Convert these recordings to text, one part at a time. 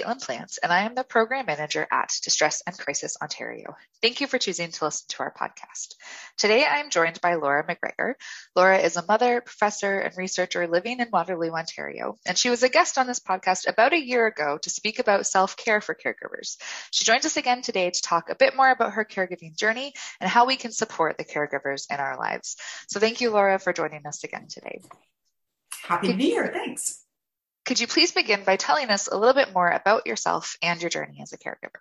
Caitlin Plants, and I am the Program Manager at Distress and Crisis Ontario. Thank you for choosing to listen to our podcast. Today, I am joined by Laura McGregor. Laura is a mother, professor, and researcher living in Waterloo, Ontario, and she was a guest on this podcast about a year ago to speak about self care for caregivers. She joins us again today to talk a bit more about her caregiving journey and how we can support the caregivers in our lives. So, thank you, Laura, for joining us again today. Happy to be here. Thanks. Could you please begin by telling us a little bit more about yourself and your journey as a caregiver?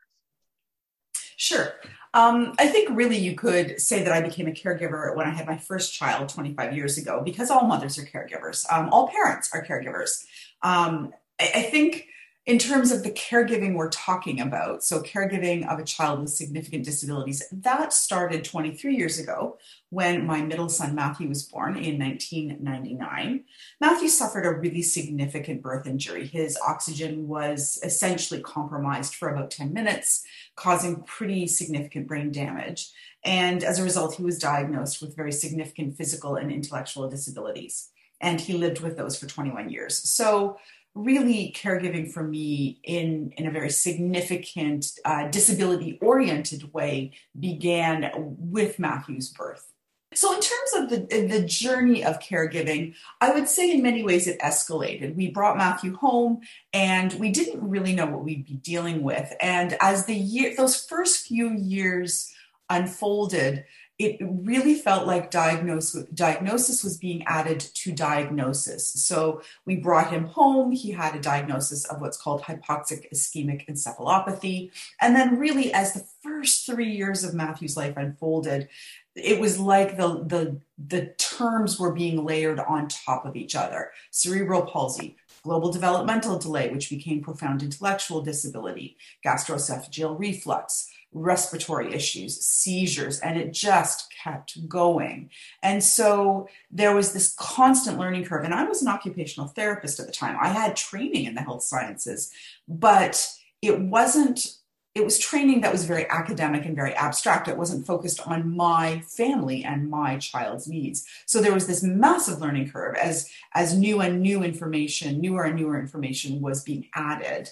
Sure. Um, I think really you could say that I became a caregiver when I had my first child 25 years ago because all mothers are caregivers, um, all parents are caregivers. Um, I, I think in terms of the caregiving we're talking about, so caregiving of a child with significant disabilities, that started 23 years ago when my middle son Matthew was born in 1999. Matthew suffered a really significant birth injury. His oxygen was essentially compromised for about 10 minutes, causing pretty significant brain damage. And as a result, he was diagnosed with very significant physical and intellectual disabilities. And he lived with those for 21 years. So really caregiving for me in, in a very significant uh, disability oriented way began with Matthew's birth. So, in terms of the, the journey of caregiving, I would say in many ways it escalated. We brought Matthew home and we didn't really know what we'd be dealing with. And as the year, those first few years unfolded, it really felt like diagnosis, diagnosis was being added to diagnosis. So we brought him home. He had a diagnosis of what's called hypoxic ischemic encephalopathy. And then, really, as the first three years of Matthew's life unfolded, it was like the, the, the terms were being layered on top of each other cerebral palsy, global developmental delay, which became profound intellectual disability, gastroesophageal reflux respiratory issues, seizures, and it just kept going. And so there was this constant learning curve. And I was an occupational therapist at the time. I had training in the health sciences, but it wasn't. It was training that was very academic and very abstract. It wasn't focused on my family and my child's needs. So there was this massive learning curve as as new and new information, newer and newer information was being added.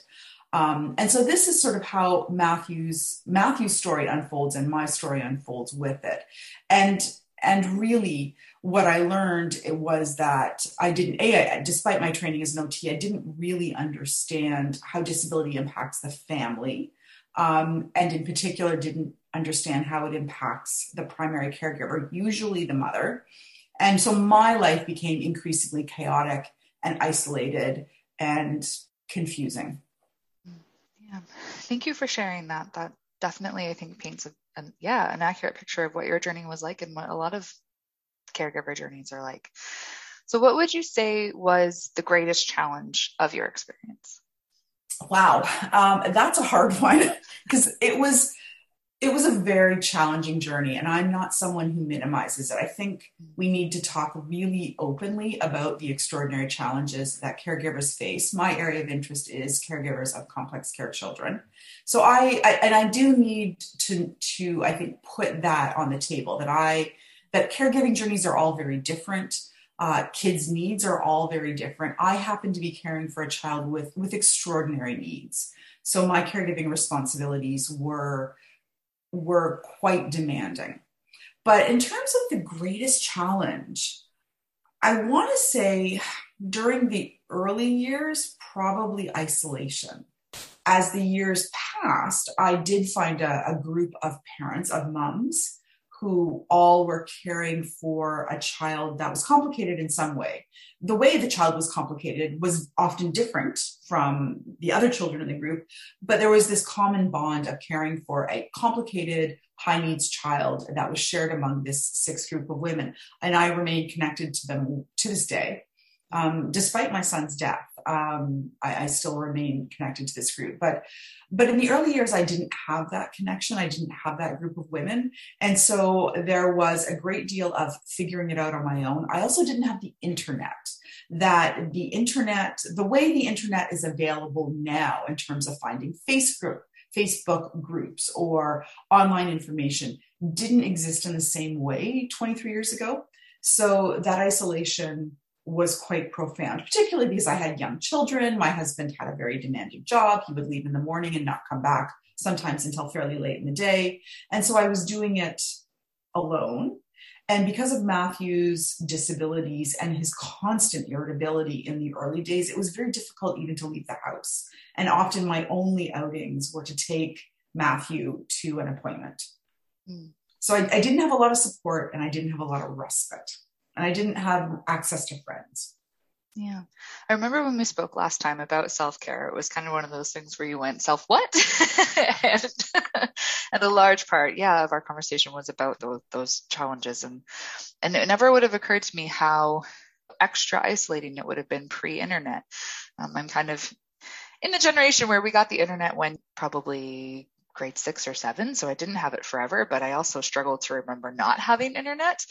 Um, and so this is sort of how Matthew's Matthew's story unfolds and my story unfolds with it. And and really what I learned was that I didn't a I, despite my training as an OT, I didn't really understand how disability impacts the family. Um, and in particular didn't understand how it impacts the primary caregiver, usually the mother. And so my life became increasingly chaotic and isolated and confusing. Yeah, thank you for sharing that. That definitely, I think, paints a, yeah an accurate picture of what your journey was like and what a lot of caregiver journeys are like. So, what would you say was the greatest challenge of your experience? Wow, um, that's a hard one because it was it was a very challenging journey and i'm not someone who minimizes it. I think we need to talk really openly about the extraordinary challenges that caregivers face. My area of interest is caregivers of complex care children. So i, I and i do need to to i think put that on the table that i that caregiving journeys are all very different. Uh, kids needs are all very different. I happen to be caring for a child with with extraordinary needs. So my caregiving responsibilities were were quite demanding. But in terms of the greatest challenge, I want to say during the early years, probably isolation. As the years passed, I did find a, a group of parents, of moms, who all were caring for a child that was complicated in some way. The way the child was complicated was often different from the other children in the group, but there was this common bond of caring for a complicated, high needs child that was shared among this six group of women. And I remain connected to them to this day. Um, despite my son's death, um, I, I, still remain connected to this group. But but in the early years, I didn't have that connection. I didn't have that group of women, and so there was a great deal of figuring it out on my own. I also didn't have the internet. That the internet, the way the internet is available now in terms of finding Facebook Facebook groups or online information didn't exist in the same way 23 years ago. So that isolation was quite profound, particularly because I had young children. My husband had a very demanding job. He would leave in the morning and not come back sometimes until fairly late in the day. And so I was doing it alone. And because of Matthew's disabilities and his constant irritability in the early days, it was very difficult even to leave the house. And often my only outings were to take Matthew to an appointment. Mm. So I, I didn't have a lot of support and I didn't have a lot of respite and I didn't have access to friends. Yeah. I remember when we spoke last time about self care, it was kind of one of those things where you went, self what? and, and, a large part, yeah, of our conversation was about those, those challenges. And, and it never would have occurred to me how extra isolating it would have been pre internet. Um, I'm kind of in the generation where we got the internet when probably grade six or seven, so I didn't have it forever, but I also struggled to remember not having internet.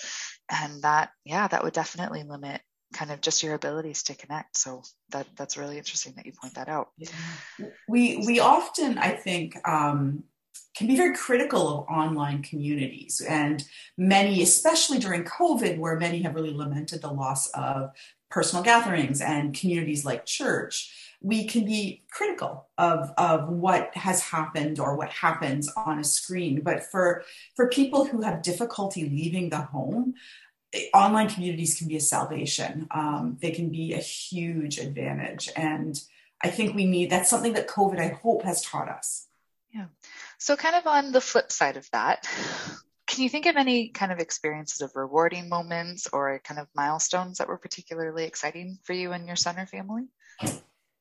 And that, yeah, that would definitely limit kind of just your abilities to connect. So that that's really interesting that you point that out. We we often, I think, um, can be very critical of online communities and many, especially during COVID, where many have really lamented the loss of personal gatherings and communities like church we can be critical of, of what has happened or what happens on a screen. But for, for people who have difficulty leaving the home, online communities can be a salvation. Um, they can be a huge advantage. And I think we need that's something that COVID, I hope, has taught us. Yeah. So, kind of on the flip side of that, can you think of any kind of experiences of rewarding moments or kind of milestones that were particularly exciting for you and your son or family?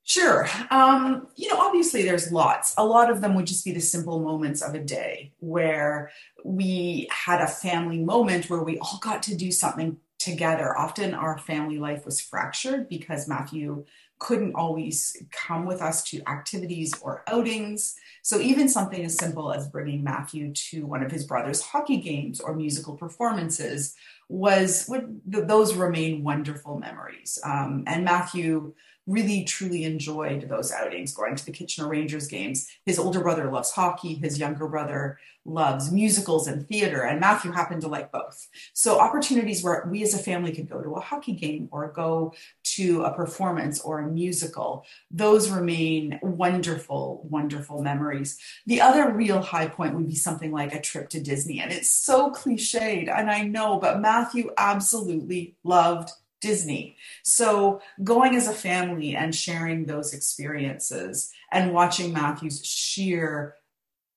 Sure. Um, you know, obviously there's lots. A lot of them would just be the simple moments of a day where we had a family moment where we all got to do something together. Often our family life was fractured because Matthew couldn't always come with us to activities or outings. So even something as simple as bringing Matthew to one of his brother's hockey games or musical performances was would those remain wonderful memories. Um, and Matthew really truly enjoyed those outings going to the Kitchener Rangers games. His older brother loves hockey, his younger brother loves musicals and theater, and Matthew happened to like both. So, opportunities where we as a family could go to a hockey game or go to a performance or a musical, those remain wonderful, wonderful memories. The other real high point would be something like a trip to Disney, and it's so cliched, and I know, but Matthew absolutely loved Disney. So going as a family and sharing those experiences and watching Matthew's sheer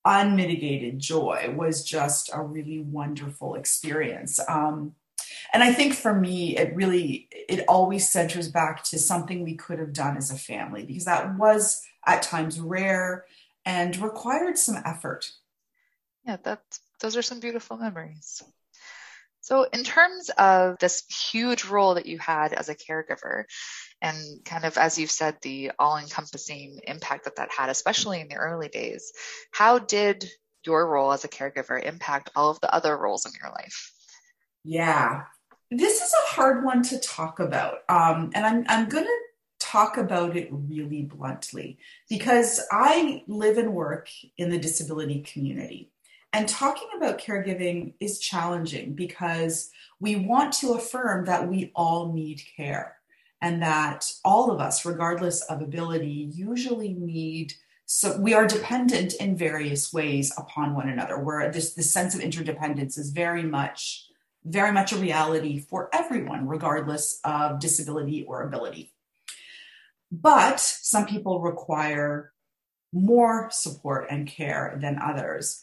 unmitigated joy was just a really wonderful experience. Um, and I think for me, it really, it always centers back to something we could have done as a family because that was at times rare and required some effort. Yeah, that's, those are some beautiful memories. So, in terms of this huge role that you had as a caregiver, and kind of as you've said, the all encompassing impact that that had, especially in the early days, how did your role as a caregiver impact all of the other roles in your life? Yeah, this is a hard one to talk about. Um, and I'm, I'm going to talk about it really bluntly because I live and work in the disability community. And talking about caregiving is challenging because we want to affirm that we all need care and that all of us, regardless of ability, usually need so we are dependent in various ways upon one another where this the sense of interdependence is very much very much a reality for everyone regardless of disability or ability but some people require more support and care than others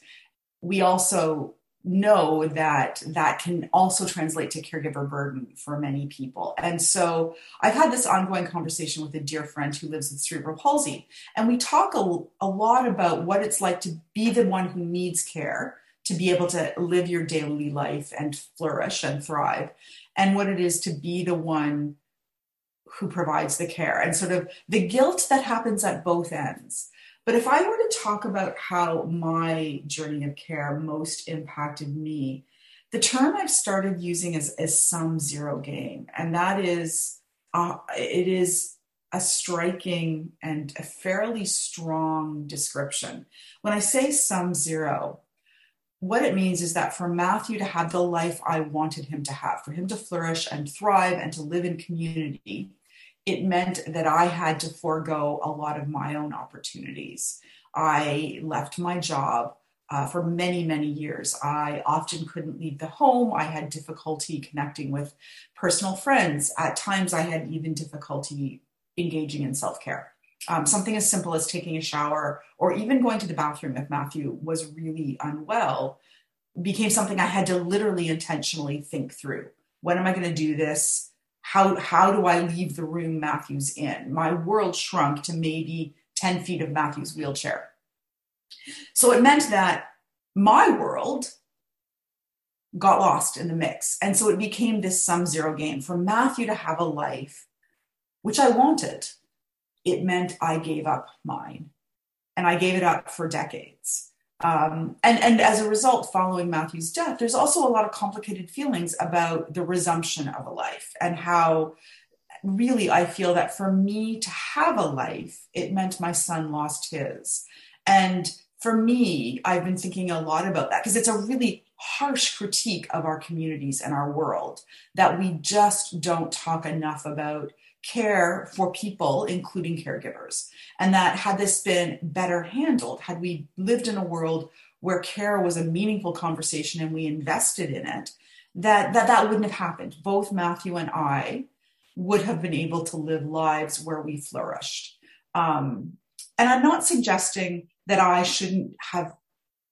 we also know that that can also translate to caregiver burden for many people. And so I've had this ongoing conversation with a dear friend who lives with cerebral palsy. And we talk a, a lot about what it's like to be the one who needs care, to be able to live your daily life and flourish and thrive, and what it is to be the one who provides the care and sort of the guilt that happens at both ends but if I were to talk about how my journey of care most impacted me, the term I've started using is, is sum zero game. And that is, uh, it is a striking and a fairly strong description. When I say sum zero, what it means is that for Matthew to have the life I wanted him to have, for him to flourish and thrive and to live in community, it meant that I had to forego a lot of my own opportunities. I left my job uh, for many, many years. I often couldn't leave the home. I had difficulty connecting with personal friends. At times, I had even difficulty engaging in self care. Um, something as simple as taking a shower or even going to the bathroom if Matthew was really unwell became something I had to literally intentionally think through. When am I going to do this? how how do I leave the room Matthew's in? My world shrunk to maybe 10 feet of Matthew's wheelchair. So it meant that my world got lost in the mix. And so it became this sum zero game. For Matthew to have a life, which I wanted, it meant I gave up mine. And I gave it up for decades. Um, and, and as a result, following Matthew's death, there's also a lot of complicated feelings about the resumption of a life and how really I feel that for me to have a life, it meant my son lost his. And for me, I've been thinking a lot about that because it's a really harsh critique of our communities and our world that we just don't talk enough about care for people, including caregivers. And that had this been better handled, had we lived in a world where care was a meaningful conversation and we invested in it, that that, that wouldn't have happened. Both Matthew and I would have been able to live lives where we flourished. Um, and I'm not suggesting that I shouldn't have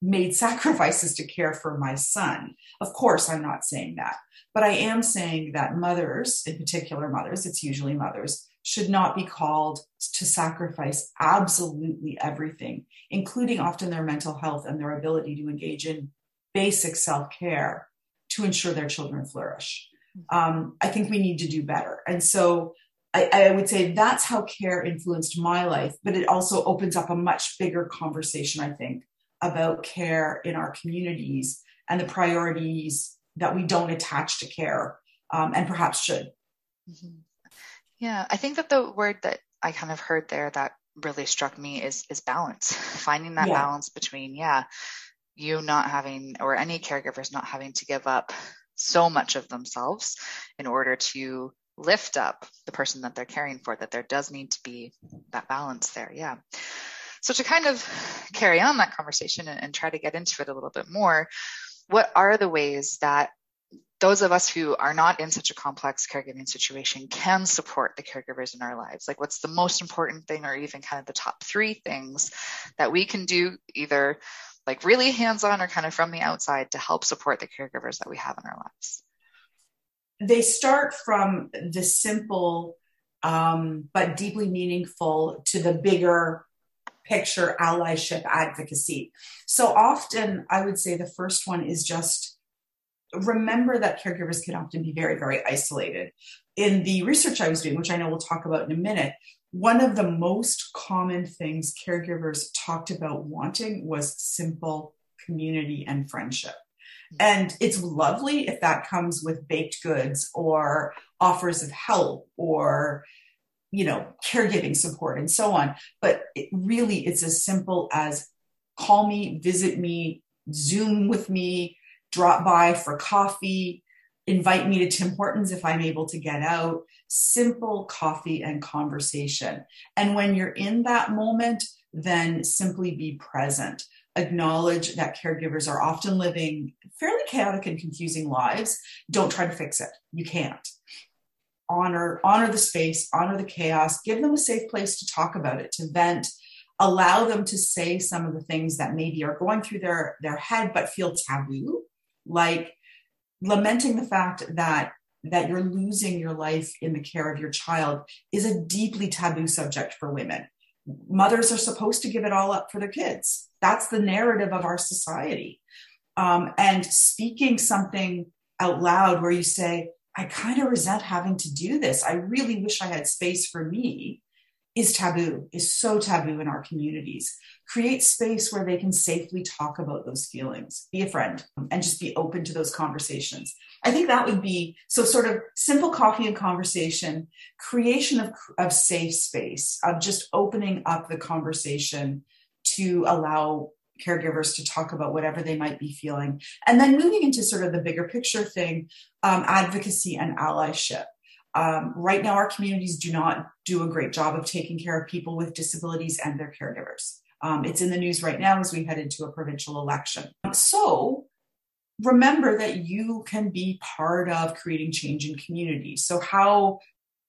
made sacrifices to care for my son. Of course, I'm not saying that. But I am saying that mothers, in particular mothers, it's usually mothers, should not be called to sacrifice absolutely everything, including often their mental health and their ability to engage in basic self care to ensure their children flourish. Um, I think we need to do better. And so I, I, would say that's how care influenced my life, but it also opens up a much bigger conversation, I think, about care in our communities and the priorities that we don't attach to care um, and perhaps should. Mm-hmm. Yeah, I think that the word that I kind of heard there that really struck me is is balance. Finding that yeah. balance between yeah, you not having or any caregivers not having to give up so much of themselves in order to lift up the person that they're caring for that there does need to be that balance there. Yeah. So to kind of carry on that conversation and, and try to get into it a little bit more, what are the ways that those of us who are not in such a complex caregiving situation can support the caregivers in our lives? Like what's the most important thing or even kind of the top three things that we can do either like really hands-on or kind of from the outside to help support the caregivers that we have in our lives? They start from the simple um, but deeply meaningful to the bigger picture allyship advocacy. So often, I would say the first one is just remember that caregivers can often be very, very isolated. In the research I was doing, which I know we'll talk about in a minute, one of the most common things caregivers talked about wanting was simple community and friendship. And it's lovely if that comes with baked goods or offers of help or you know, caregiving support and so on. But it really, it's as simple as call me, visit me, Zoom with me, drop by for coffee, invite me to Tim Hortons if I'm able to get out. Simple coffee and conversation. And when you're in that moment, then simply be present. Acknowledge that caregivers are often living fairly chaotic and confusing lives. Don't try to fix it. You can't. Honor, honor the space, honor the chaos, give them a safe place to talk about it, to vent, allow them to say some of the things that maybe are going through their, their head but feel taboo, like lamenting the fact that that you're losing your life in the care of your child is a deeply taboo subject for women. Mothers are supposed to give it all up for their kids. That's the narrative of our society. Um, and speaking something out loud where you say, I kind of resent having to do this. I really wish I had space for me is taboo, is so taboo in our communities. Create space where they can safely talk about those feelings. Be a friend and just be open to those conversations. I think that would be so sort of simple coffee and conversation, creation of, of safe space, of just opening up the conversation to allow caregivers to talk about whatever they might be feeling. And then moving into sort of the bigger picture thing, um, advocacy and allyship. Um, right now, our communities do not do a great job of taking care of people with disabilities and their caregivers. Um, it's in the news right now as we head into a provincial election. So, remember that you can be part of creating change in communities. So, how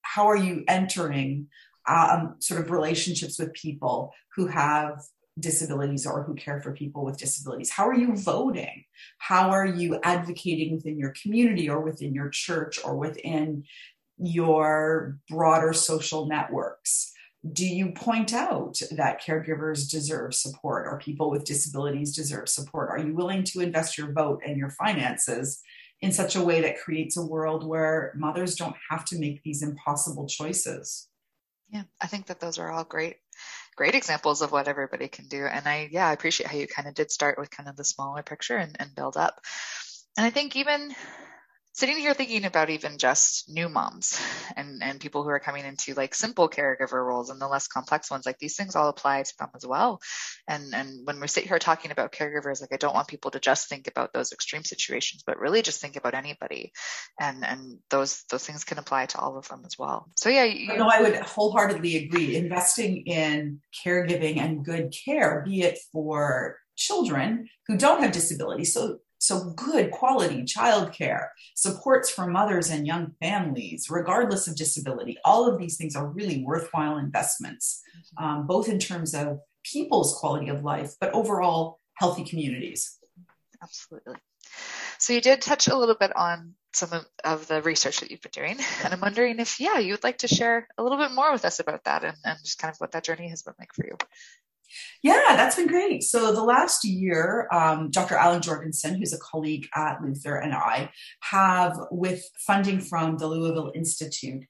how are you entering um, sort of relationships with people who have disabilities or who care for people with disabilities? How are you voting? How are you advocating within your community or within your church or within your broader social networks? Do you point out that caregivers deserve support or people with disabilities deserve support? Are you willing to invest your vote and your finances in such a way that creates a world where mothers don't have to make these impossible choices? Yeah, I think that those are all great great examples of what everybody can do. And I, yeah, I appreciate how you kind of did start with kind of the smaller picture and, and build up. And I think even sitting here thinking about even just new moms and, and people who are coming into like simple caregiver roles and the less complex ones, like these things all apply to them as well. And, and when we sit here talking about caregivers, like I don't want people to just think about those extreme situations, but really just think about anybody. And, and those, those things can apply to all of them as well. So yeah. You, no, I would wholeheartedly agree. Investing in caregiving and good care, be it for children who don't have disabilities. So so, good quality childcare, supports for mothers and young families, regardless of disability, all of these things are really worthwhile investments, mm-hmm. um, both in terms of people's quality of life, but overall healthy communities. Absolutely. So, you did touch a little bit on some of, of, the research that you've been doing. And I'm wondering if, yeah, you would like to share a little bit more with us about that and, and just kind of what that journey has been like for you. Yeah, that's been great. So the last year, um, Dr. Allen Jorgenson, who's a colleague at Luther, and I have, with funding from the Louisville Institute,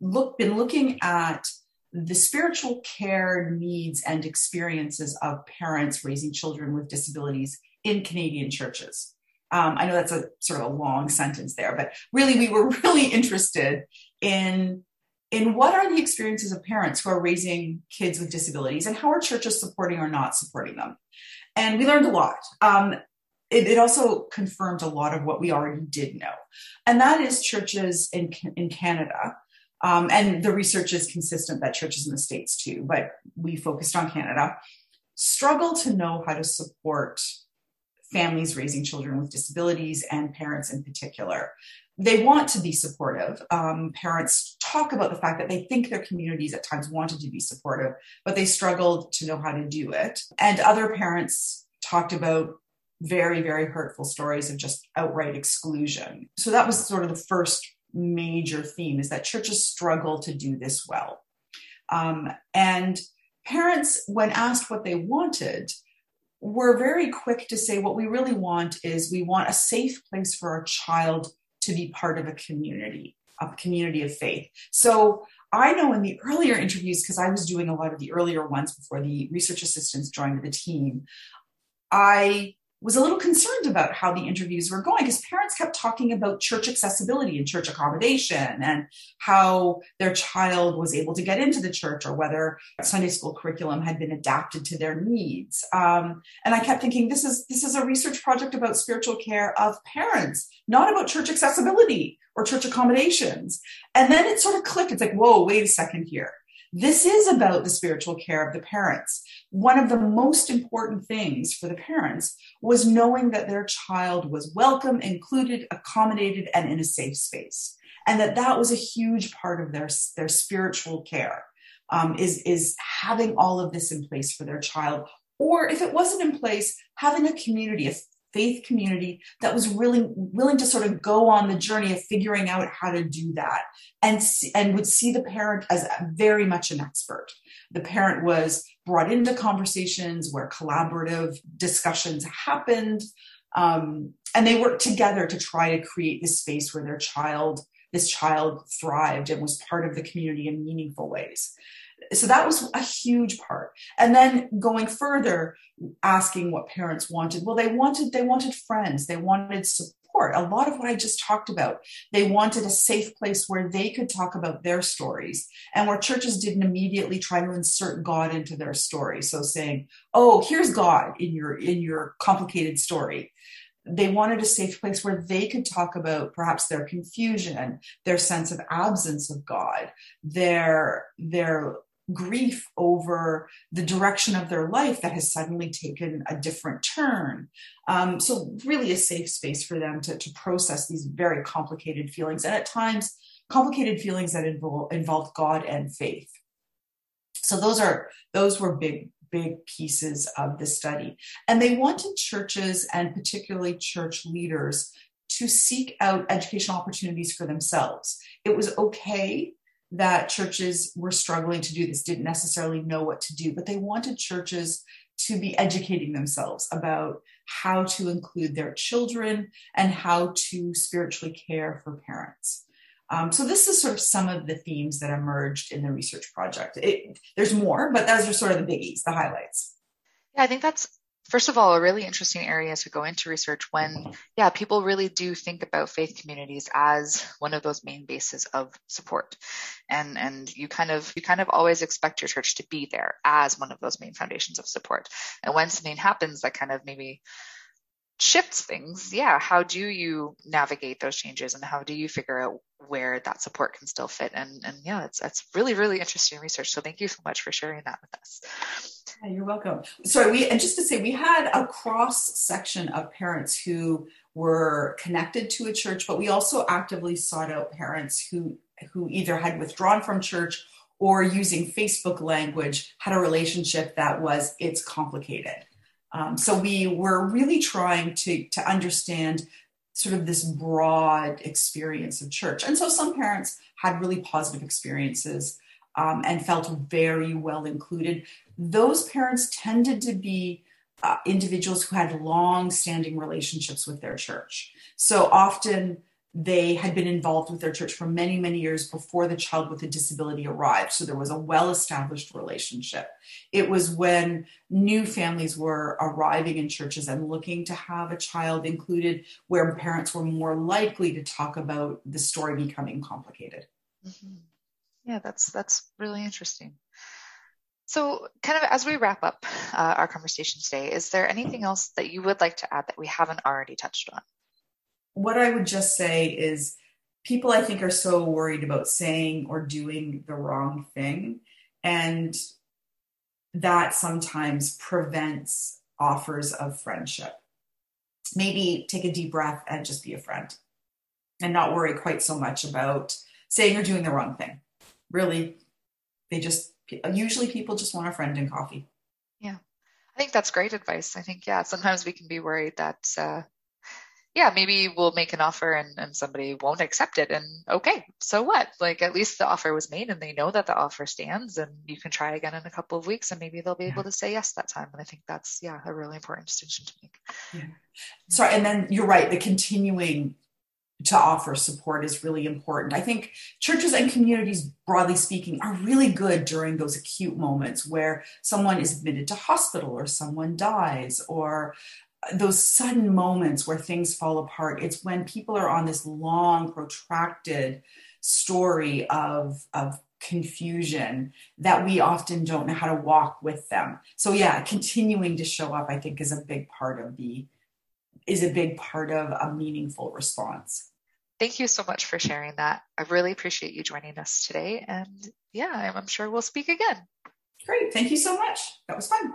look, been looking at the spiritual care needs and experiences of parents raising children with disabilities in Canadian churches. Um, I know that's a sort of a long sentence there, but really, we were really interested in in what are the experiences of parents who are raising kids with disabilities and how are churches supporting or not supporting them? And we learned a lot. Um, it, it, also confirmed a lot of what we already did know. And that is churches in, in Canada. Um, and the research is consistent that churches in the States too, but we focused on Canada, struggle to know how to support families raising children with disabilities and parents in particular they want to be supportive. Um, parents talk about the fact that they think their communities at times wanted to be supportive, but they struggled to know how to do it. And other parents talked about very, very hurtful stories of just outright exclusion. So that was sort of the first major theme is that churches struggle to do this well. Um, and parents, when asked what they wanted, were very quick to say what we really want is we want a safe place for our child to be part of a community, a community of faith. So I know in the earlier interviews, because I was doing a lot of the earlier ones before the research assistants joined the team, I was a little concerned about how the interviews were going because parents kept talking about church accessibility and church accommodation and how their child was able to get into the church or whether Sunday school curriculum had been adapted to their needs. Um, and I kept thinking this is this is a research project about spiritual care of parents, not about church accessibility or church accommodations. And then it sort of clicked. It's like, whoa, wait a second here. This is about the spiritual care of the parents. one of the most important things for the parents was knowing that their child was welcome, included, accommodated, and in a safe space. And that that was a huge part of their, their spiritual care, um, is, is having all of this in place for their child. Or if it wasn't in place, having a community, a faith community that was really willing to sort of go on the journey of figuring out how to do that and and would see the parent as very much an expert. The parent was brought into conversations where collaborative discussions happened um, and they worked together to try to create this space where their child this child thrived and was part of the community in meaningful ways so that was a huge part. And then going further asking what parents wanted. Well they wanted they wanted friends. They wanted support. A lot of what i just talked about they wanted a safe place where they could talk about their stories and where churches didn't immediately try to insert god into their story. So saying oh here's god in your in your complicated story. They wanted a safe place where they could talk about perhaps their confusion their sense of absence of god their their grief over the direction of their life that has suddenly taken a different turn. Um, so, really, a safe space for them to, to process these very complicated feelings, and at times, complicated feelings that involve, involve God and faith. So, those are those were big big pieces of the study. And they wanted churches and particularly church leaders to seek out educational opportunities for themselves. It was okay that churches were struggling to do this, didn't necessarily know what to do, but they wanted churches to be educating themselves about how to include their children and how to spiritually care for parents. Um, so this is sort of some of the themes that emerged in the research project. It, there's more, but those are sort of the biggies, the highlights. Yeah, I think that's first of all, a really interesting area to go into research when, mm-hmm. yeah, people really do think about faith communities as one of those main bases of support. And, and you kind of, you kind of always expect your church to be there as one of those main foundations of support. And when something happens that kind of maybe shifts things, yeah, how do you navigate those changes and how do you figure out where that support can still fit? And, and yeah, it's, it's really, really interesting research. So thank you so much for sharing that with us. Yeah, you're welcome. Sorry, we and just to say we had a cross section of parents who were connected to a church, but we also actively sought out parents who who either had withdrawn from church or using Facebook language had a relationship that was it's complicated. Um, so we were really trying to to understand sort of this broad experience of church, and so some parents had really positive experiences um, and felt very well included. Those parents tended to be uh, individuals who had long standing relationships with their church. So often they had been involved with their church for many, many years before the child with a disability arrived. So there was a well established relationship. It was when new families were arriving in churches and looking to have a child included where parents were more likely to talk about the story becoming complicated. Mm-hmm yeah, that's that's really interesting. So, kind of as we wrap up uh, our conversation today, is there anything else that you would like to add that we haven't already touched on? What I would just say is people, I think, are so worried about saying or doing the wrong thing. And that sometimes prevents offers of friendship. Maybe take a deep breath and just be a friend and not worry quite so much about saying or doing the wrong thing really, they just usually people just want a friend and coffee. Yeah, I think that's great advice. I think yeah, sometimes we can be worried that uh, yeah, maybe we'll make an offer and, and somebody won't accept it. And okay, so what? Like at least the offer was made and they know that the offer stands and you can try again in a couple of weeks and maybe they'll be yeah. able to say yes that time. And I think that's, yeah, a really important distinction to make. Yeah. Sorry. And then you're right. The continuing to offer support is really important. I think churches and communities, broadly speaking, are really good during those acute moments where someone is admitted to hospital or someone dies or those sudden moments where things fall apart. It's when people are on this long, protracted story of, of confusion that we often don't know how to walk with them. So yeah, continuing to show up, I think, is a big part of the is a big part of a meaningful response. Thank you so much for sharing that. I really appreciate you joining us today. And yeah, I'm, I'm sure we'll speak again. Great. Thank you so much. That was fun.